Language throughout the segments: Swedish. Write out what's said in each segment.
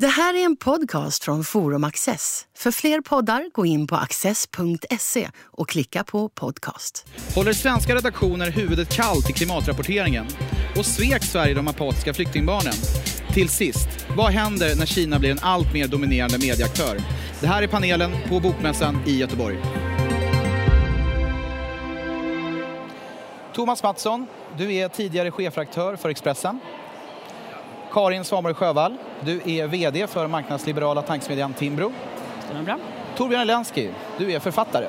Det här är en podcast från Forum Access. För fler poddar, gå in på access.se och klicka på podcast. Håller svenska redaktioner huvudet kallt i klimatrapporteringen? Och svek Sverige de apatiska flyktingbarnen? Till sist, vad händer när Kina blir en allt mer dominerande medieaktör? Det här är panelen på Bokmässan i Göteborg. Thomas Mattsson, du är tidigare chefredaktör för Expressen. Karin Svanborg Sjövall, du är VD för marknadsliberala tankesmedjan Timbro. Stämmer bra. Torbjörn Elensky, du är författare.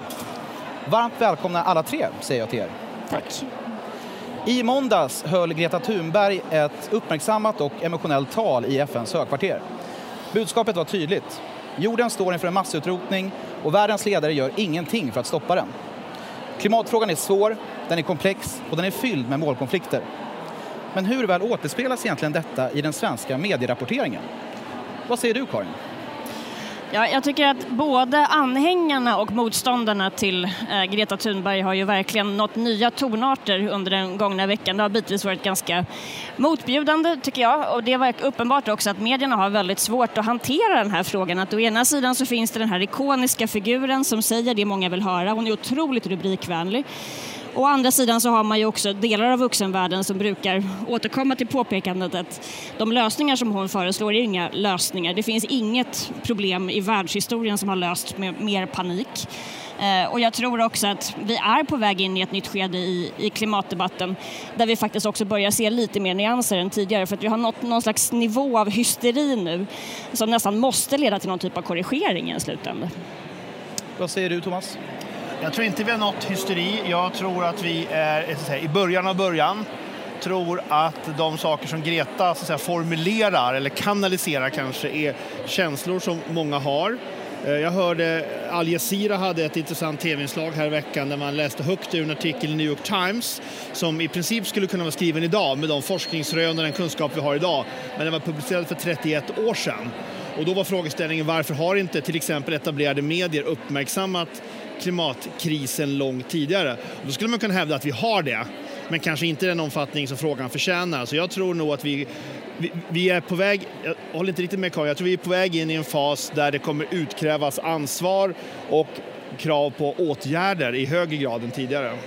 Varmt välkomna alla tre, säger jag till er. Tack. I måndags höll Greta Thunberg ett uppmärksammat och emotionellt tal i FNs högkvarter. Budskapet var tydligt. Jorden står inför en massutrotning och världens ledare gör ingenting för att stoppa den. Klimatfrågan är svår, den är komplex och den är fylld med målkonflikter. Men hur väl återspelas egentligen detta i den svenska medierapporteringen? Vad säger du, Karin? Ja, jag tycker att både anhängarna och motståndarna till eh, Greta Thunberg har ju verkligen nått nya tonarter under den gångna veckan. Det har bitvis varit ganska motbjudande tycker jag och det var uppenbart också att medierna har väldigt svårt att hantera den här frågan. Att å ena sidan så finns det den här ikoniska figuren som säger det många vill höra. Hon är otroligt rubrikvänlig. Å andra sidan så har man ju också delar av vuxenvärlden som brukar återkomma till påpekandet att de lösningar som hon föreslår är inga lösningar. Det finns inget problem i världshistorien som har löst med mer panik. Eh, och jag tror också att vi är på väg in i ett nytt skede i, i klimatdebatten där vi faktiskt också börjar se lite mer nyanser än tidigare för att vi har nått någon slags nivå av hysteri nu som nästan måste leda till någon typ av korrigering i slutändan. Vad säger du, Thomas? Jag tror inte vi har nått hysteri. Jag tror att vi är säga, i början av början. tror att de saker som Greta så säga, formulerar, eller kanaliserar kanske, är känslor som många har. Eh, jag hörde Al Jazeera hade ett intressant tv-inslag här i veckan där man läste högt ur en artikel i New York Times som i princip skulle kunna vara skriven idag med de forskningsrön och den kunskap vi har idag. Men den var publicerad för 31 år sedan. Och då var frågeställningen varför har inte till exempel etablerade medier uppmärksammat klimatkrisen långt tidigare. Och då skulle man kunna hävda att vi har det, men kanske inte i den omfattning som frågan förtjänar. Så jag tror nog att vi, vi, vi är på väg, jag håller inte riktigt med Karin, jag tror vi är på väg in i en fas där det kommer utkrävas ansvar och krav på åtgärder i högre grad än tidigare.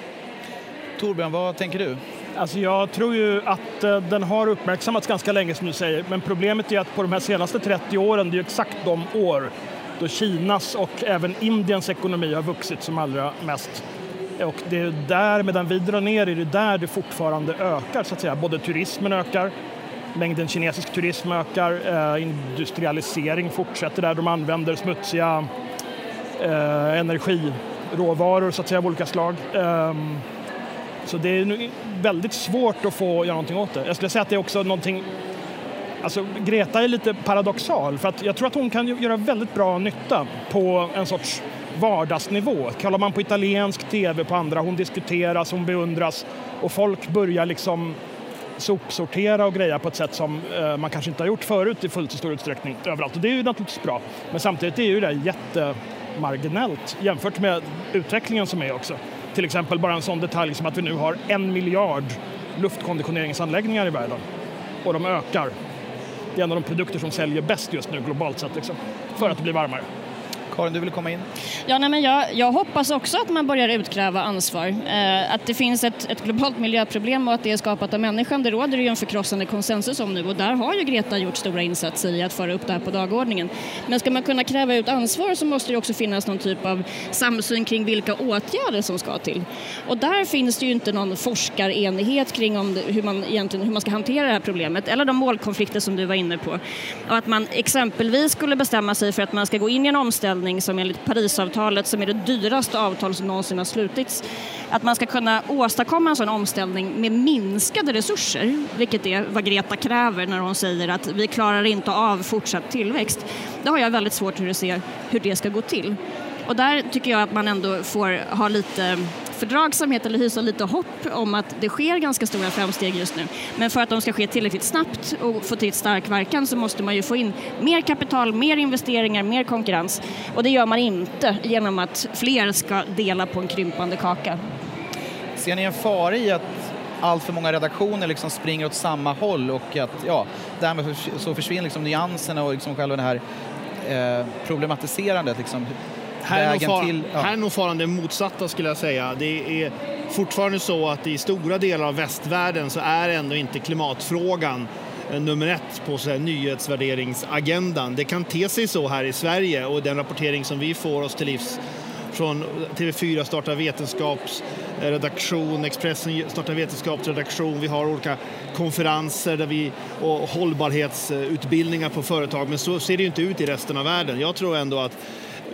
Torbjörn, vad tänker du? Alltså jag tror ju att eh, den har uppmärksammats ganska länge som du säger, men problemet är att på de här senaste 30 åren, det är ju exakt de år då Kinas och även Indiens ekonomi har vuxit som allra mest. Och det är där, medan vi drar ner, är det där det fortfarande ökar så att säga. Både turismen ökar, mängden kinesisk turism ökar, eh, industrialisering fortsätter där de använder smutsiga eh, energiråvaror så att säga av olika slag. Eh, så det är väldigt svårt att få göra någonting åt det. Jag skulle säga att det är också någonting Alltså, Greta är lite paradoxal för att jag tror att hon kan göra väldigt bra nytta på en sorts vardagsnivå. Kollar man på italiensk tv på andra, hon diskuteras, hon beundras och folk börjar liksom sopsortera och greja på ett sätt som eh, man kanske inte har gjort förut i fullt så stor utsträckning överallt. Och det är ju naturligtvis bra. Men samtidigt är ju det jättemarginellt jämfört med utvecklingen som är också. Till exempel bara en sån detalj som att vi nu har en miljard luftkonditioneringsanläggningar i världen och de ökar det är en av de produkter som säljer bäst just nu globalt sett, liksom, för att det blir varmare. Karin, du vill komma in? Ja, nej, men jag, jag hoppas också att man börjar utkräva ansvar. Eh, att det finns ett, ett, globalt miljöproblem och att det är skapat av människan, det råder ju en förkrossande konsensus om nu och där har ju Greta gjort stora insatser i att föra upp det här på dagordningen. Men ska man kunna kräva ut ansvar så måste det också finnas någon typ av samsyn kring vilka åtgärder som ska till. Och där finns det ju inte någon forskarenighet kring om det, hur, man egentligen, hur man ska hantera det här problemet eller de målkonflikter som du var inne på. Och att man exempelvis skulle bestämma sig för att man ska gå in i en omställning omställning som enligt Parisavtalet, som är det dyraste avtal som någonsin har slutits, att man ska kunna åstadkomma en sån omställning med minskade resurser, vilket är vad Greta kräver när hon säger att vi klarar inte av fortsatt tillväxt. Det har jag väldigt svårt att se hur det ska gå till. Och där tycker jag att man ändå får ha lite fördragsamhet eller hysa lite hopp om att det sker ganska stora framsteg just nu. Men för att de ska ske tillräckligt snabbt och få till stark verkan så måste man ju få in mer kapital, mer investeringar, mer konkurrens. Och det gör man inte genom att fler ska dela på en krympande kaka. Ser ni en fara i att allt för många redaktioner liksom springer åt samma håll och att ja, därmed så försvinner liksom nyanserna och liksom själva det här eh, problematiserandet. Liksom, här är, nog far, till, ja. här är nog faran det motsatta skulle jag säga. Det är fortfarande så att i stora delar av västvärlden så är ändå inte klimatfrågan eh, nummer ett på så här, nyhetsvärderingsagendan. Det kan te sig så här i Sverige och den rapportering som vi får oss till livs från TV4 startar vetenskapsredaktion, Expressen startar vetenskapsredaktion, vi har olika konferenser där vi, och hållbarhetsutbildningar på företag, men så ser det inte ut i resten av världen. Jag tror ändå att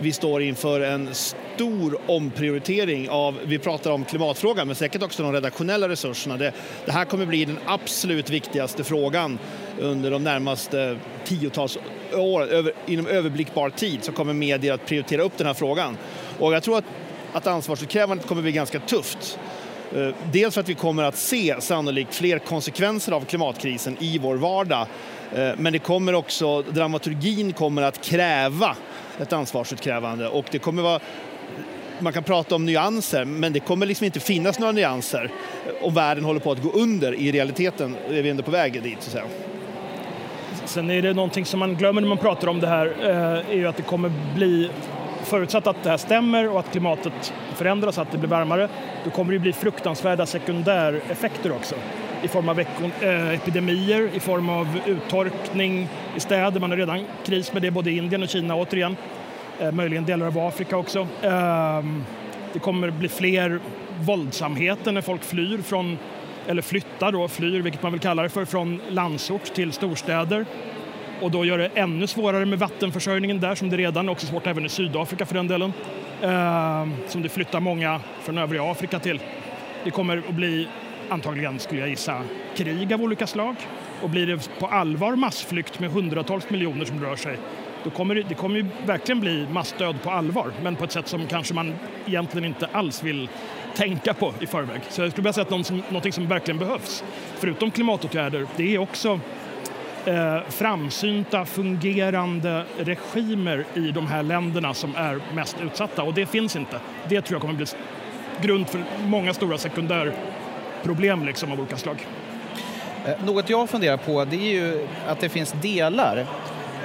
vi står inför en stor omprioritering av, vi pratar om klimatfrågan, men säkert också de redaktionella resurserna. Det, det här kommer bli den absolut viktigaste frågan under de närmaste tiotals åren över, inom överblickbar tid så kommer medier att prioritera upp den här frågan. Och jag tror att, att ansvarsutkrävandet kommer bli ganska tufft. Eh, dels för att vi kommer att se sannolikt fler konsekvenser av klimatkrisen i vår vardag. Eh, men det kommer också, dramaturgin kommer att kräva ett ansvarsutkrävande och det kommer vara man kan prata om nyanser, men det kommer liksom inte finnas några nyanser om världen håller på att gå under. I realiteten är vi ändå på väg dit. Så att säga. Sen är det någonting som man glömmer när man pratar om det här, eh, är ju att det kommer bli förutsatt att det här stämmer och att klimatet förändras, att det blir varmare, då kommer det bli fruktansvärda sekundäreffekter också i form av eh, epidemier, i form av uttorkning i städer. Man har redan kris med det både i Indien och Kina återigen. Eh, möjligen delar av Afrika också. Ehm, det kommer bli fler våldsamheter när folk flyr från, eller flyttar då, flyr, vilket man vill kalla det för, från landsort till storstäder och då gör det ännu svårare med vattenförsörjningen där som det redan är också svårt även i Sydafrika för den delen. Eh, som det flyttar många från övriga Afrika till. Det kommer att bli antagligen, skulle jag gissa, krig av olika slag. Och blir det på allvar massflykt med hundratals miljoner som rör sig, då kommer det, det kommer ju verkligen bli massdöd på allvar, men på ett sätt som kanske man egentligen inte alls vill tänka på i förväg. Så jag skulle vilja säga att något som, något som verkligen behövs, förutom klimatåtgärder, det är också eh, framsynta, fungerande regimer i de här länderna som är mest utsatta. Och det finns inte. Det tror jag kommer bli grund för många stora sekundärproblem liksom, av olika slag. Eh, något jag funderar på det är ju att det finns delar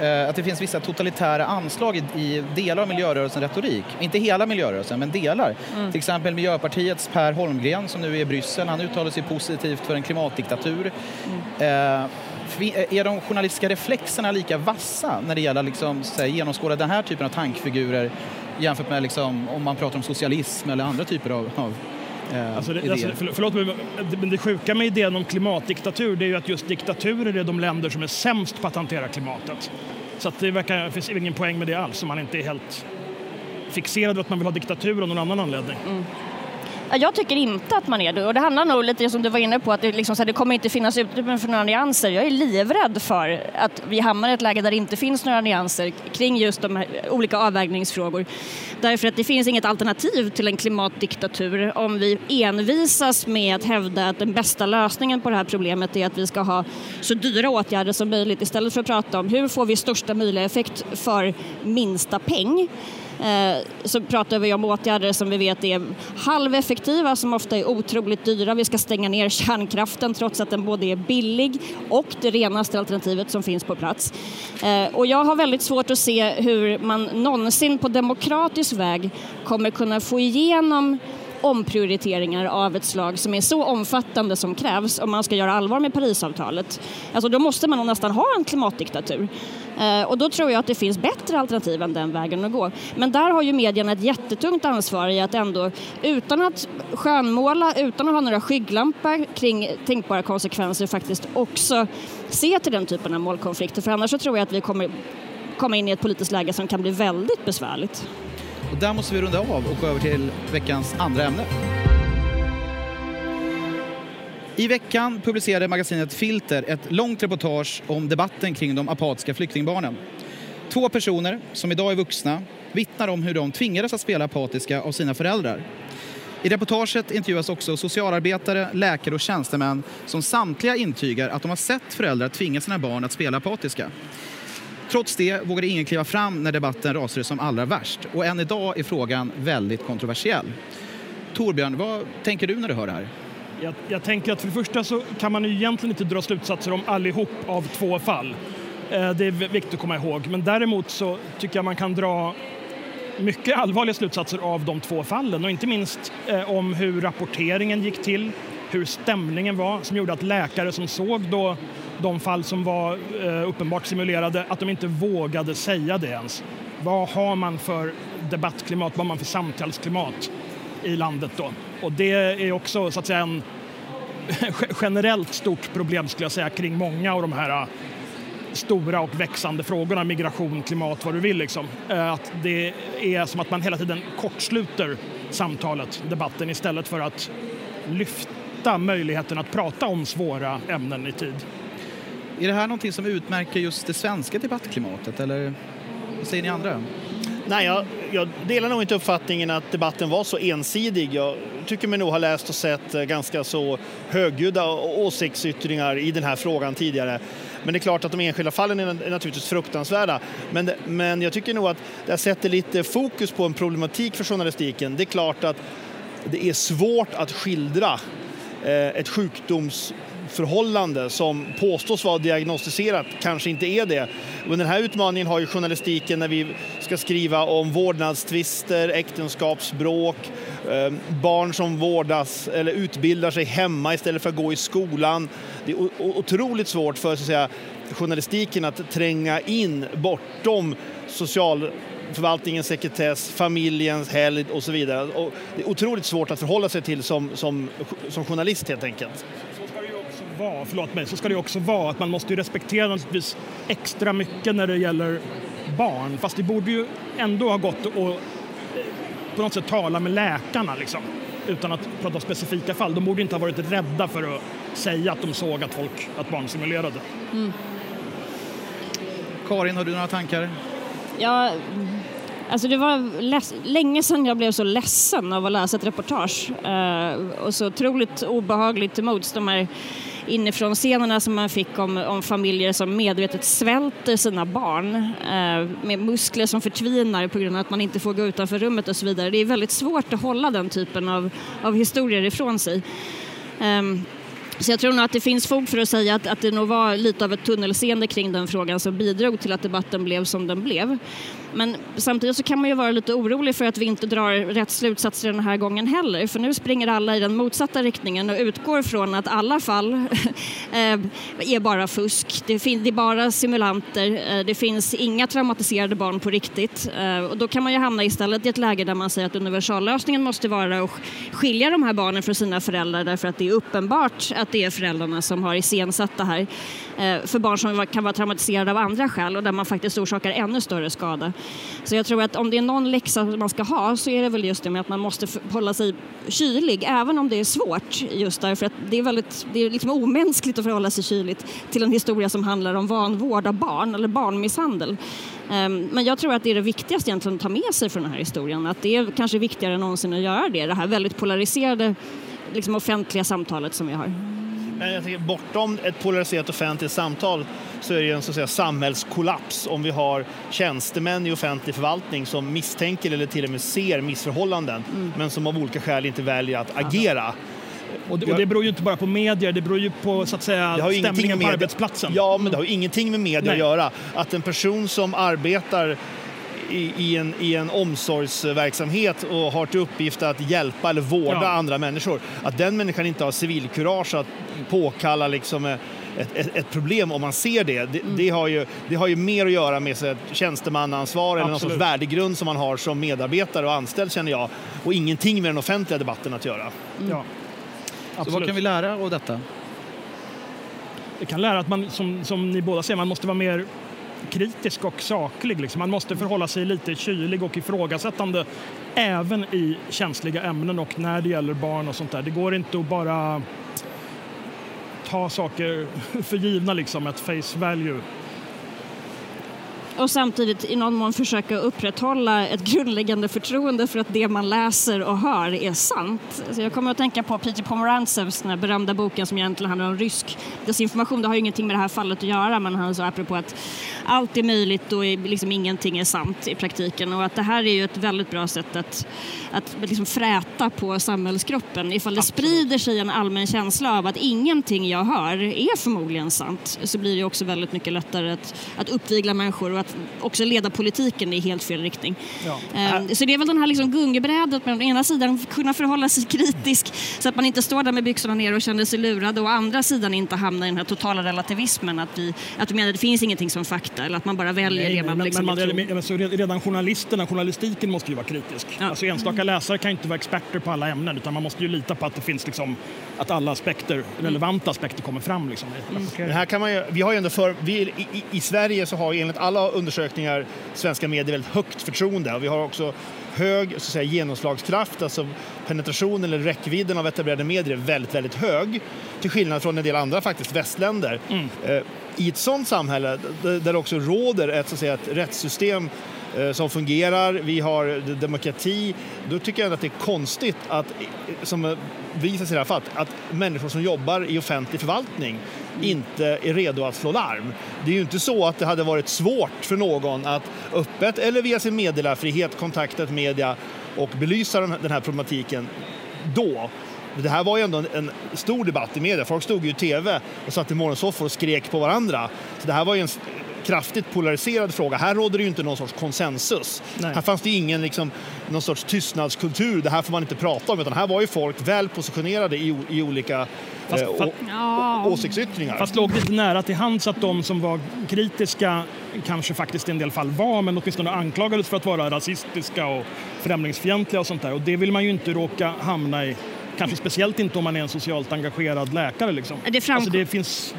eh, att det finns vissa totalitära anslag i, delar av miljörörelsens retorik. Inte hela miljörörelsen, men delar. Mm. Till exempel Miljöpartiets Per Holmgren som nu är i Bryssel, han uttalar sig positivt för en klimatdiktatur. Mm. Eh, är de journalistiska reflexerna lika vassa när det gäller att liksom, genomskåda den här typen av tankfigurer jämfört med liksom, om man pratar om socialism eller andra typer av, av eh, alltså det, alltså, för, förlåt men det sjuka med idén om klimatdiktatur det är ju att just diktaturer är de länder som är sämst på att hantera klimatet. Så att det verkar, finns ingen poäng med det alls om man inte är helt fixerad vid att man vill ha diktatur av någon annan anledning. Mm. Jag tycker inte att man är det. Och det handlar nog lite som du var inne på att det, liksom, så det kommer inte finnas utrymme för några nyanser. Jag är livrädd för att vi hamnar i ett läge där det inte finns några nyanser kring just de här olika avvägningsfrågor. Därför att det finns inget alternativ till en klimatdiktatur om vi envisas med att hävda att den bästa lösningen på det här problemet är att vi ska ha så dyra åtgärder som möjligt istället för att prata om hur får vi största möjliga effekt för minsta peng Eh, så pratar vi om åtgärder som vi vet är halveffektiva, som ofta är otroligt dyra. Vi ska stänga ner kärnkraften trots att den både är billig och det renaste alternativet som finns på plats. Eh, och jag har väldigt svårt att se hur man någonsin på demokratisk väg kommer kunna få igenom omprioriteringar av ett slag som är så omfattande som krävs om man ska göra allvar med Parisavtalet. Alltså då måste man nästan ha en klimatdiktatur. Eh, och då tror jag att det finns bättre alternativ än den vägen att gå. Men där har ju medierna ett jättetungt ansvar i att ändå, utan att skönmåla, utan att ha några skygglampor kring tänkbara konsekvenser, faktiskt också se till den typen av målkonflikter. För annars så tror jag att vi kommer komma in i ett politiskt läge som kan bli väldigt besvärligt. Och där måste vi runda av och gå över till veckans andra ämne. I veckan publicerade magasinet Filter ett långt reportage om debatten kring de apatiska flyktingbarnen. Två personer, som idag är vuxna, vittnar om hur de tvingades att spela apatiska av sina föräldrar. I reportaget intervjuas också socialarbetare, läkare och tjänstemän som samtliga intygar att de har sett föräldrar tvinga sina barn att spela apatiska. Trots det vågade ingen kliva fram när debatten rasade som allra värst och än idag är frågan väldigt kontroversiell. Torbjörn, vad tänker du när du hör det här? Jag, jag, tänker att för det första så kan man ju egentligen inte dra slutsatser om allihop av två fall. Eh, det är viktigt att komma ihåg. Men däremot så tycker jag man kan dra mycket allvarliga slutsatser av de två fallen och inte minst eh, om hur rapporteringen gick till, hur stämningen var som gjorde att läkare som såg då de fall som var eh, uppenbart simulerade, att de inte vågade säga det ens. Vad har man för debattklimat, vad har man för samtalsklimat i landet då? Och det är också så att säga en generellt stort problem skulle jag säga kring många av de här eh, stora och växande frågorna, migration, klimat, vad du vill. Liksom. Eh, att det är som att man hela tiden kortsluter samtalet, debatten istället för att lyfta möjligheten att prata om svåra ämnen i tid. Är det här någonting som utmärker just det svenska debattklimatet eller vad säger ni andra? Nej, jag, jag, delar nog inte uppfattningen att debatten var så ensidig. Jag tycker mig nog ha läst och sett eh, ganska så högljudda åsiktsyttringar i den här frågan tidigare. Men det är klart att de enskilda fallen är naturligtvis fruktansvärda. Men, men jag tycker nog att det sätter lite fokus på en problematik för journalistiken. Det är klart att det är svårt att skildra Eh, ett sjukdomsförhållande som påstås vara diagnostiserat kanske inte är det. Men den här utmaningen har ju journalistiken när vi ska skriva om vårdnadstvister, äktenskapsbråk, eh, barn som vårdas eller utbildar sig hemma istället för att gå i skolan. Det är otroligt svårt för så att säga, journalistiken att tränga in bortom socialförvaltningens sekretess, familjens helgd och så vidare. Och det är otroligt svårt att förhålla sig till som, som, som journalist helt enkelt vara, förlåt mig, så ska det också vara att man måste ju respektera naturligtvis extra mycket när det gäller barn. Fast det borde ju ändå ha gått att eh, på något sätt tala med läkarna liksom, utan att prata specifika fall. De borde inte ha varit rädda för att säga att de såg att folk, att barn simulerade. Mm. Karin, har du några tankar? Ja, Alltså det var länge sedan jag blev så ledsen av att läsa ett reportage eh, och så otroligt obehagligt till mods. De här inifrån scenerna som man fick om, om familjer som medvetet svälter sina barn eh, med muskler som förtvinar på grund av att man inte får gå utanför rummet och så vidare. Det är väldigt svårt att hålla den typen av, av historier ifrån sig. Um, så jag tror nog att det finns fog för att säga att, att det nog var lite av ett tunnelseende kring den frågan som bidrog till att debatten blev som den blev. Men samtidigt så kan man ju vara lite orolig för att vi inte drar rätt slutsatser den här gången heller. För nu springer alla i den motsatta riktningen och utgår från att alla fall eh, är bara fusk. Det, är bara simulanter. Eh, det finns inga traumatiserade barn på riktigt. Eh, och då kan man ju hamna istället i ett läge där man säger att universallösningen måste vara att skilja de här barnen från sina föräldrar därför att det är uppenbart att det är föräldrarna som har iscensatt det här Eh, för barn som kan vara traumatiserade av andra skäl och där man faktiskt orsakar ännu större skada. Så jag tror att om det är någon läxa man ska ha så är det väl just det med att man måste hålla sig kylig även om det är svårt just därför att det är väldigt det är liksom omänskligt att förhålla sig kyligt till en historia som handlar om vanvård av barn eller barnmisshandel. Ehm, men jag tror att det är det viktigaste egentligen att ta med sig från den här historien. Att det är kanske viktigare än någonsin att göra det, det här väldigt polariserade liksom offentliga samtalet som vi har. Men jag tänker, bortom ett polariserat offentligt samtal så är det en så att säga, samhällskollaps om vi har tjänstemän i offentlig förvaltning som misstänker eller till och med ser missförhållanden mm. men som av olika skäl inte väljer att agera. Och det, och det beror ju inte bara på medier, det beror ju på så att säga, stämningen på arbetsplatsen. Ja, men det har ju ingenting med media Nej. att göra. Att en person som arbetar i, i, en, i en omsorgsverksamhet och har till uppgift att hjälpa eller vårda ja. andra människor, att den människan inte har civilkurage att påkalla liksom ett, ett, ett, problem om man ser det. Det, mm. det, har ju, det har ju mer att göra med ett tjänstemannaansvar eller någon sorts värdegrund som man har som medarbetare och anställd känner jag och ingenting med den offentliga debatten att göra. Mm. Ja. Så vad kan vi lära av detta? Vi kan lära att man, som, som ni båda säger, man måste vara mer kritisk och saklig. Liksom. Man måste förhålla sig lite kylig och ifrågasättande även i känsliga ämnen och när det gäller barn och sånt där. Det går inte att bara ta saker för givna, liksom, ett face value och samtidigt i någon mån försöka upprätthålla ett grundläggande förtroende för att det man läser och hör är sant. Alltså jag kommer att tänka på Peter Pomerantsevs den berömda boken som egentligen handlar om rysk desinformation. Det har ju ingenting med det här fallet att göra men han sa apropå att allt är möjligt och liksom ingenting är sant i praktiken och att det här är ju ett väldigt bra sätt att, att liksom fräta på samhällskroppen. Ifall det Absolut. sprider sig en allmän känsla av att ingenting jag hör är förmodligen sant så blir det också väldigt mycket lättare att, att uppvigla människor och att också leda politiken i helt fel riktning. Ja. Ehm, så det är väl den här liksom gungbrädet med å ena sidan kunna förhålla sig kritisk så att man inte står där med byxorna ner och känner sig lurad och å andra sidan inte hamna i den här totala relativismen att vi, att vi menar att det finns ingenting som fakta eller att man bara väljer Nej, det man men, liksom men man, men, så Redan journalisterna, journalistiken måste ju vara kritisk. Ja. Alltså enstaka läsare kan inte vara experter på alla ämnen utan man måste ju lita på att det finns liksom, att alla aspekter, relevanta aspekter kommer fram. Liksom. Mm. här kan man ju, vi har ju ändå för, vi, i, i, Sverige så har ju enligt alla undersökningar svenska medier väldigt högt förtroende och vi har också hög så att säga, genomslagskraft, alltså penetrationen eller räckvidden av etablerade medier är väldigt, väldigt hög. Till skillnad från en del andra faktiskt västländer. Mm. Eh, I ett sådant samhälle där det också råder ett, så att säga, ett rättssystem Eh, som fungerar, vi har demokrati. Då tycker jag att det är konstigt att, som visar sig i det här fallet, att människor som jobbar i offentlig förvaltning inte är redo att slå larm. Det är ju inte så att det hade varit svårt för någon att öppet eller via sin meddelarfrihet kontakta media och belysa den här problematiken då. Det här var ju ändå en, stor debatt i media. Folk stod ju i tv och satt i morgonsoffor och skrek på varandra. Så det här var ju en kraftigt polariserad fråga. Här råder det ju inte någon sorts konsensus. Nej. Här fanns det ingen liksom, någon sorts tystnadskultur, det här får man inte prata om, utan här var ju folk väl positionerade i, i olika fast, eh, ja. åsiktsyttringar. Fast låg lite nära till hands att de som var kritiska kanske faktiskt i en del fall var, men åtminstone anklagades för att vara rasistiska och främlingsfientliga och sånt där. Och det vill man ju inte råka hamna i Kanske speciellt inte om man är en socialt engagerad läkare. Liksom. Det, alltså det finns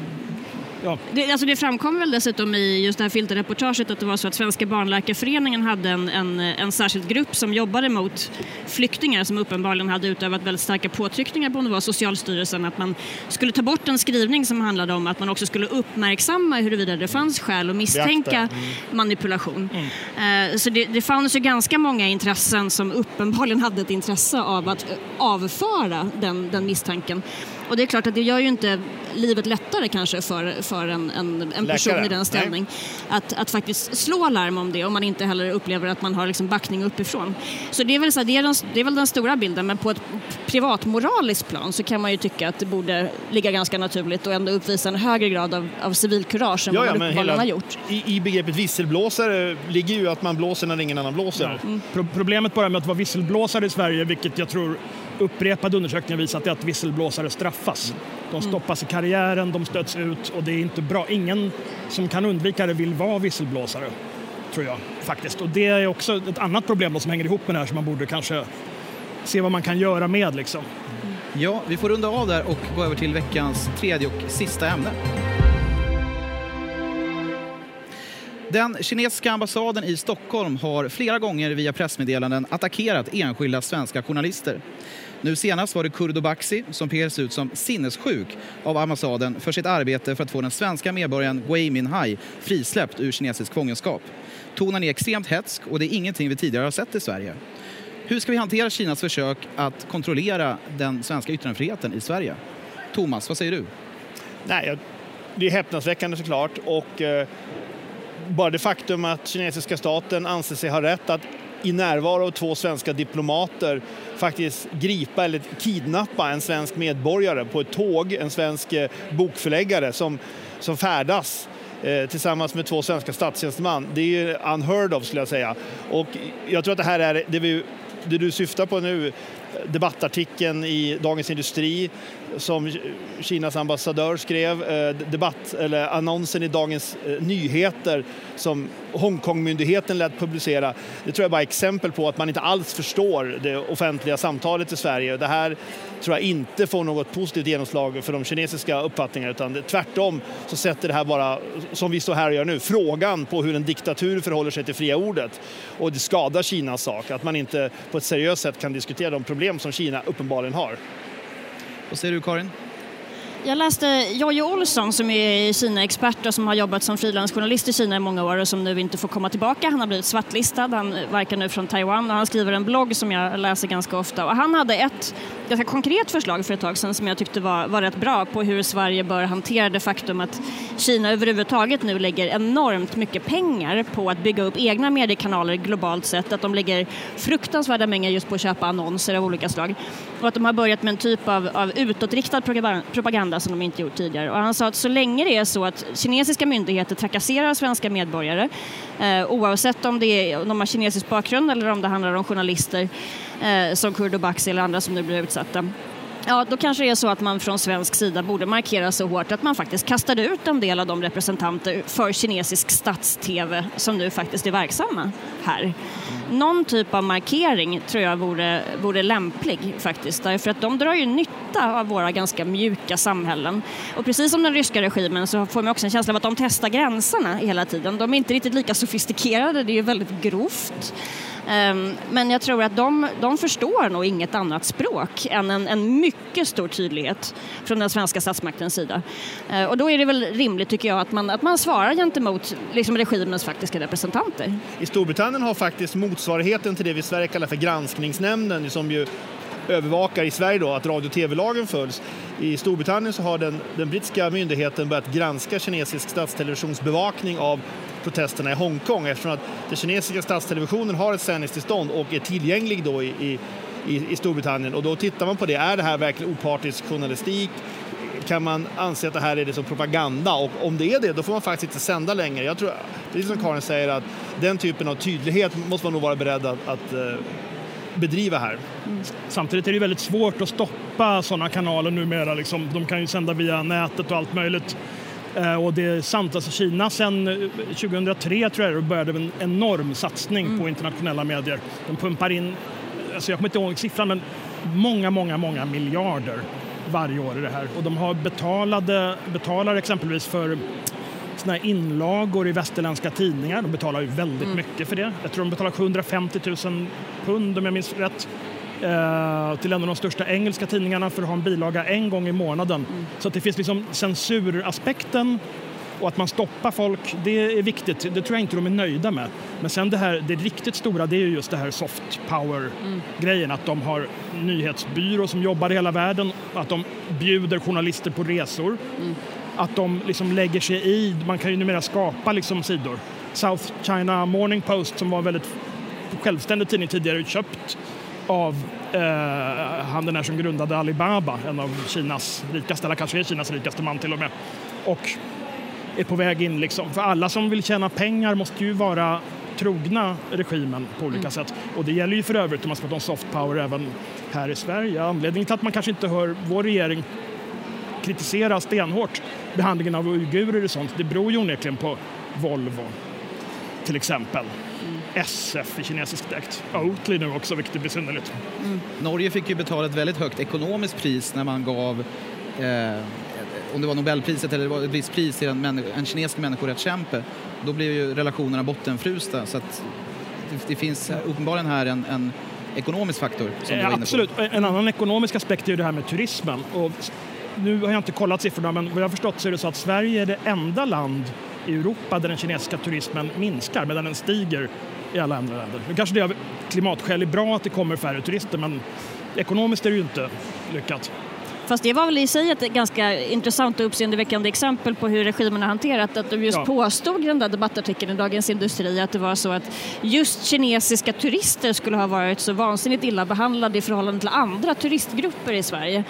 Ja. Det, alltså det framkom väl dessutom i just det här filterreportaget att det var så att Svenska barnläkarföreningen hade en, en, en särskild grupp som jobbade mot flyktingar som uppenbarligen hade utövat väldigt starka påtryckningar på om det var Socialstyrelsen att man skulle ta bort en skrivning som handlade om att man också skulle uppmärksamma huruvida det fanns skäl att misstänka mm. manipulation. Mm. Uh, så det, det fanns ju ganska många intressen som uppenbarligen hade ett intresse av att avföra den, den misstanken. Och det är klart att det gör ju inte livet lättare kanske för, för en, en, en person i den ställning att, att faktiskt slå larm om det om man inte heller upplever att man har liksom backning uppifrån. Så det är, väl så det, är den, det är väl den stora bilden men på ett privatmoraliskt plan så kan man ju tycka att det borde ligga ganska naturligt och ändå uppvisa en högre grad av, av civilkurage än ja, vad man uppenbarligen har gjort. I, I begreppet visselblåsare ligger ju att man blåser när ingen annan blåser. Ja. Mm. Pro problemet bara med att vara visselblåsare i Sverige, vilket jag tror upprepade undersökningar visat är att visselblåsare straffas. De mm. stoppas i karriären, de stöts ut och det är inte bra. Ingen som kan undvika det vill vara visselblåsare, tror jag faktiskt. Och det är också ett annat problem som hänger ihop med det här som man borde kanske se vad man kan göra med. Liksom. Ja, vi får runda av där och gå över till veckans tredje och sista ämne. Den kinesiska ambassaden i Stockholm har flera gånger via pressmeddelanden attackerat enskilda svenska journalister. Nu senast var det Kurdo Baxi som pekades ut som sinnessjuk av ambassaden för sitt arbete för att få den svenska medborgaren Gui Minhai frisläppt ur kinesisk fångenskap. Tonen är extremt hetsk och det är ingenting vi tidigare har sett i Sverige. Hur ska vi hantera Kinas försök att kontrollera den svenska yttrandefriheten i Sverige? Thomas, vad säger du? Nej, det är häpnadsväckande såklart och eh, bara det faktum att kinesiska staten anser sig ha rätt att i närvaro av två svenska diplomater faktiskt gripa eller kidnappa en svensk medborgare på ett tåg, en svensk eh, bokförläggare som, som färdas eh, tillsammans med två svenska statstjänstemän. Det är ju unheard of skulle jag säga. Och jag tror att det här är det, vi, det du syftar på nu, debattartikeln i Dagens Industri som Kinas ambassadör skrev, eh, debatt, eller annonsen i Dagens eh, Nyheter som Hongkongmyndigheten lät publicera. Det tror jag bara är exempel på att man inte alls förstår det offentliga samtalet i Sverige. Det här tror jag inte får något positivt genomslag för de kinesiska uppfattningarna utan tvärtom så sätter det här bara, som vi står här och gör nu, frågan på hur en diktatur förhåller sig till fria ordet. Och det skadar Kinas sak, att man inte på ett seriöst sätt kan diskutera de problem som Kina uppenbarligen har. Vad säger du Karin? Jag läste Jojje Olsson som är Kina-expert och som har jobbat som frilansjournalist i Kina i många år och som nu inte får komma tillbaka. Han har blivit svartlistad, han verkar nu från Taiwan och han skriver en blogg som jag läser ganska ofta. Och han hade ett ganska konkret förslag för ett tag sedan som jag tyckte var, var rätt bra på hur Sverige bör hantera det faktum att Kina överhuvudtaget nu lägger enormt mycket pengar på att bygga upp egna mediekanaler globalt sett. Att de lägger fruktansvärda mängder just på att köpa annonser av olika slag. Och att de har börjat med en typ av, av utåtriktad propaganda som de inte gjort tidigare. Och han sa att så länge det är så att kinesiska myndigheter trakasserar svenska medborgare eh, oavsett om, det är, om de har kinesisk bakgrund eller om det handlar om journalister eh, som Kurdo Baxi eller andra som nu blir utsatta Ja, då kanske det är så att man från svensk sida borde markera så hårt att man faktiskt kastade ut en del av de representanter för kinesisk stats-tv som nu faktiskt är verksamma här. Någon typ av markering tror jag vore, vore lämplig faktiskt, därför att de drar ju nytta av våra ganska mjuka samhällen. Och precis som den ryska regimen så får man också en känsla av att de testar gränserna hela tiden. De är inte riktigt lika sofistikerade, det är ju väldigt grovt. Ehm, men jag tror att de, de förstår nog inget annat språk än en, en mycket stor tydlighet från den svenska statsmaktens sida. Ehm, och då är det väl rimligt tycker jag att man, att man svarar gentemot liksom regimens faktiska representanter. I Storbritannien har faktiskt motsvarigheten till det vi i Sverige kallar för granskningsnämnden som ju övervakar i Sverige då att radio och tv-lagen följs. I Storbritannien så har den, den brittiska myndigheten börjat granska kinesisk statstelevisions bevakning av protesterna i Hongkong eftersom att den kinesiska statstelevisionen har ett sändningstillstånd och är tillgänglig då i, i, i Storbritannien. Och då tittar man på det, är det här verkligen opartisk journalistik? Kan man anse att det här är liksom propaganda? Och om det är det, då får man faktiskt inte sända längre. Jag tror, precis som Karin säger, att den typen av tydlighet måste man nog vara beredd att, att eh, bedriva här. Mm. Samtidigt är det väldigt svårt att stoppa sådana kanaler numera. Liksom. De kan ju sända via nätet och allt möjligt. Eh, och det är sant, alltså Kina sedan 2003 eh, tror jag började en enorm satsning mm. på internationella medier. De pumpar in, alltså jag kommer inte ihåg siffran, men många, många, många miljarder varje år i det här. Och de har betalade, betalar exempelvis för såna här inlagor i västerländska tidningar. De betalar ju väldigt mm. mycket för det. Jag tror de betalar 750 000 pund om jag minns rätt eh, till en av de största engelska tidningarna för att ha en bilaga en gång i månaden. Mm. Så att det finns liksom censuraspekten och att man stoppar folk, det är viktigt. Det tror jag inte de är nöjda med. Men sen det här, det riktigt stora, det är just det här soft power-grejen. Mm. Att de har nyhetsbyrå som jobbar i hela världen, att de bjuder journalister på resor. Mm. Att de liksom lägger sig i, man kan ju numera skapa liksom sidor. South China Morning Post som var en väldigt självständig tidning tidigare, köpt av eh, han den där som grundade Alibaba, en av Kinas rikaste, eller kanske är Kinas rikaste man till och med. Och är på väg in liksom. För alla som vill tjäna pengar måste ju vara trogna regimen på olika mm. sätt. Och det gäller ju för övrigt om man ska prata om soft power även här i Sverige. Anledningen till att man kanske inte hör vår regering kritisera stenhårt behandlingen av uigurer och sånt, det beror ju onekligen på Volvo till exempel. SF i kinesisk dräkt. Oatly nu också, vilket är besynnerligt. Mm. Norge fick ju betala ett väldigt högt ekonomiskt pris när man gav eh, om det var Nobelpriset eller det var ett visst pris till en, en kinesisk människorättskämpe. Då blev ju relationerna bottenfrusta. Så att det, det finns uppenbarligen här en, en ekonomisk faktor. Som eh, absolut. En annan ekonomisk aspekt är ju det här med turismen. Och nu har jag inte kollat siffrorna, men vad jag har förstått så är det så att Sverige är det enda land i Europa där den kinesiska turismen minskar medan den stiger i alla andra länder. Nu kanske det av klimatskäl är bra att det kommer färre turister men ekonomiskt är det ju inte lyckat. Fast det var väl i sig ett ganska intressant och uppseendeväckande exempel på hur regimen har hanterat att de just ja. påstod i den där debattartikeln i Dagens Industri att det var så att just kinesiska turister skulle ha varit så vansinnigt illa behandlade i förhållande till andra turistgrupper i Sverige.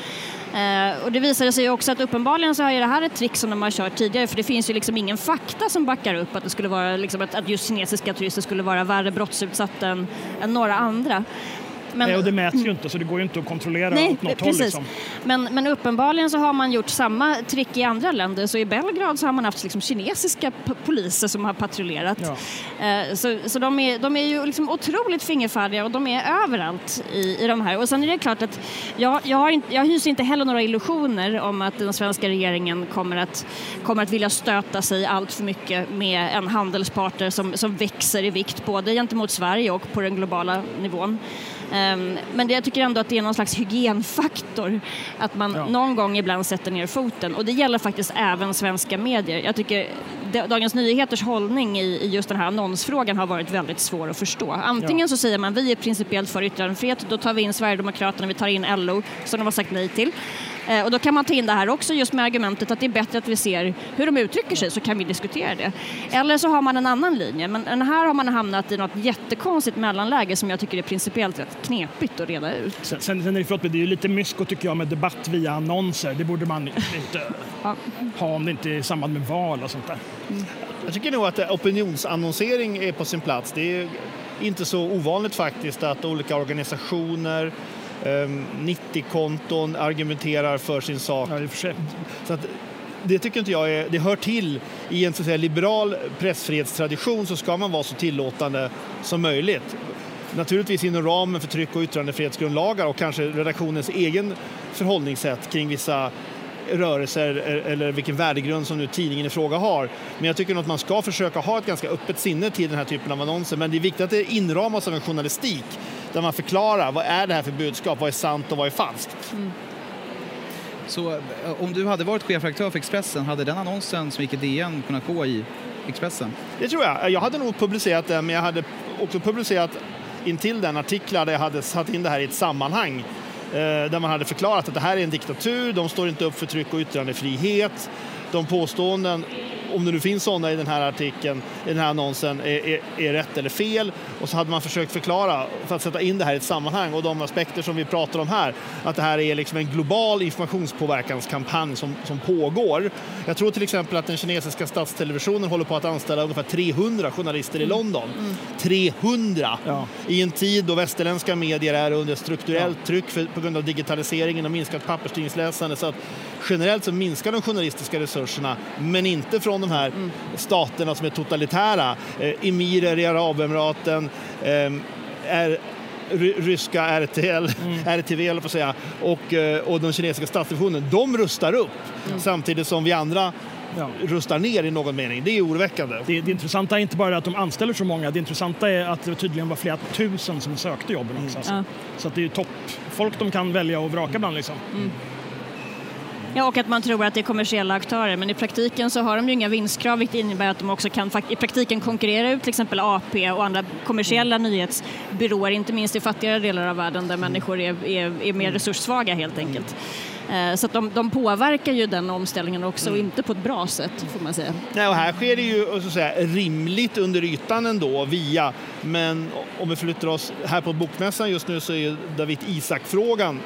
Eh, och det visade sig också att uppenbarligen så är det här ett trick som de har kört tidigare för det finns ju liksom ingen fakta som backar upp att det skulle vara liksom att, att just kinesiska turister skulle vara värre brottsutsatta än, än några andra. Men, Nej, och det mäts ju inte så det går ju inte att kontrollera nej, åt något precis. håll. Liksom. Men, men uppenbarligen så har man gjort samma trick i andra länder. Så i Belgrad så har man haft liksom kinesiska poliser som har patrullerat. Ja. Eh, så så de, är, de är ju liksom otroligt fingerfärdiga och de är överallt i, i de här. Och sen är det klart att jag, jag, har inte, jag hyser inte heller några illusioner om att den svenska regeringen kommer att, kommer att vilja stöta sig allt för mycket med en handelspartner som, som växer i vikt både gentemot Sverige och på den globala nivån. Ehm, men jag tycker ändå att det är någon slags hygienfaktor att man Ja. någon gång ibland sätter ner foten. Och det gäller faktiskt även svenska medier. Jag tycker Dagens Nyheters hållning i, i just den här annonsfrågan har varit väldigt svår att förstå. Antingen Ja. så säger man vi är principiellt för yttrandefrihet, då tar vi in Sverigedemokraterna, vi tar in LO, som de har sagt nej till. Eh, och då kan man ta in det här också just med argumentet att det är bättre att vi ser hur de uttrycker sig så kan vi diskutera det. Eller så har man en annan linje, men den här har man hamnat i något jättekonstigt mellanläge som jag tycker är principiellt rätt knepigt att reda ut. Sen, sen, sen är det, förlåt, det är ju lite mysko tycker jag med debatt via annonser. Det borde man inte Ja. ha om det inte är i samband med val och sånt där. Jag tycker nog att opinionsannonsering är på sin plats. Det är inte så ovanligt faktiskt att olika organisationer, 90-konton argumenterar för sin sak. Ja, och för. Så att, det tycker inte jag är, det hör till i en så att säga, liberal pressfrihetstradition så ska man vara så tillåtande som möjligt. Naturligtvis inom ramen för tryck och yttrandefrihetsgrundlagar och kanske redaktionens egen förhållningssätt kring vissa rörelser eller vilken värdegrund som nu tidningen i fråga har. Men jag tycker att man ska försöka ha ett ganska öppet sinne till den här typen av annonser. Men det är viktigt att det inramas av en journalistik där man förklarar vad är det här för budskap, vad är sant och vad är falskt. Så eh, om du hade varit chefredaktör för Expressen, hade den annonsen som gick i DN kunnat gå i Expressen? Det tror jag. Jag hade nog publicerat den, men jag hade också publicerat intill den artiklar där jag hade satt in det här i ett sammanhang. Eh, där man hade förklarat att det här är en diktatur, de står inte upp för tryck och yttrandefrihet. De påståenden, om det nu finns sådana i den här artikeln, i den här annonsen, är, är, är rätt eller fel. Och så hade man försökt förklara, för att sätta in det här i ett sammanhang och de aspekter som vi pratar om här, att det här är liksom en global informationspåverkanskampanj som, som pågår. Jag tror till exempel att den kinesiska statstelevisionen håller på att anställa ungefär 300 journalister i London. 300! Ja. I en tid då västerländska medier är under strukturellt tryck för, på grund av digitaliseringen och minskat papperstidningsläsande. Så att generellt så minskar de journalistiska resurserna, men inte från de här staterna som är totalitära. Eh, emirer i Arabemiraten, eh, är ry- ryska RTL, RTV eller på säga, och, eh, och den kinesiska statstelevisionen, de rustar upp samtidigt som vi andra Ja. rustar ner i någon mening. Det är oroväckande. Det, det intressanta är inte bara att de anställer så många, det intressanta är att det tydligen var flera tusen som sökte jobben också. Alltså. Ja. Så det är toppfolk de kan välja och vraka bland. Liksom. Ja, och att man tror att det är kommersiella aktörer, men i praktiken så har de ju inga vinstkrav, vilket innebär att de också kan i praktiken konkurrera ut till exempel AP och andra kommersiella nyhetsbyråer, inte minst i fattigare delar av världen där människor är, är, är mer resurssvaga helt enkelt. Eh, Så att de, de påverkar ju den omställningen också och inte på ett bra sätt får man säga. Nej, och här sker det ju så att säga, rimligt under ytan ändå, via. Men om vi flyttar oss här på Bokmässan just nu så är ju David Isak-frågan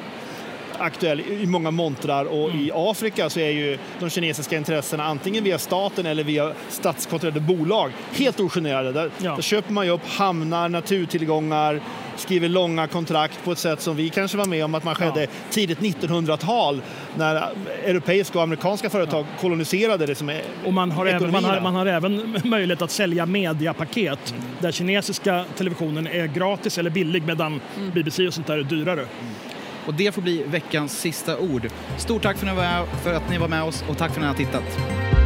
aktuell i många montrar och i Afrika så är ju de kinesiska intressena antingen via staten eller via statskontrollerade bolag helt ogenerade. Där, Ja. där köper man ju upp hamnar, naturtillgångar, skriver långa kontrakt på ett sätt som vi kanske var med om att man skedde Ja. tidigt 1900-tal när europeiska och amerikanska företag koloniserade det som är Och man har, även, man, har, man har även möjlighet att sälja mediapaket där kinesiska televisionen är gratis eller billig medan BBC och sånt där är dyrare. Och det får bli veckans sista ord. Stort tack för att ni var, för att ni var med oss och tack för att ni har tittat.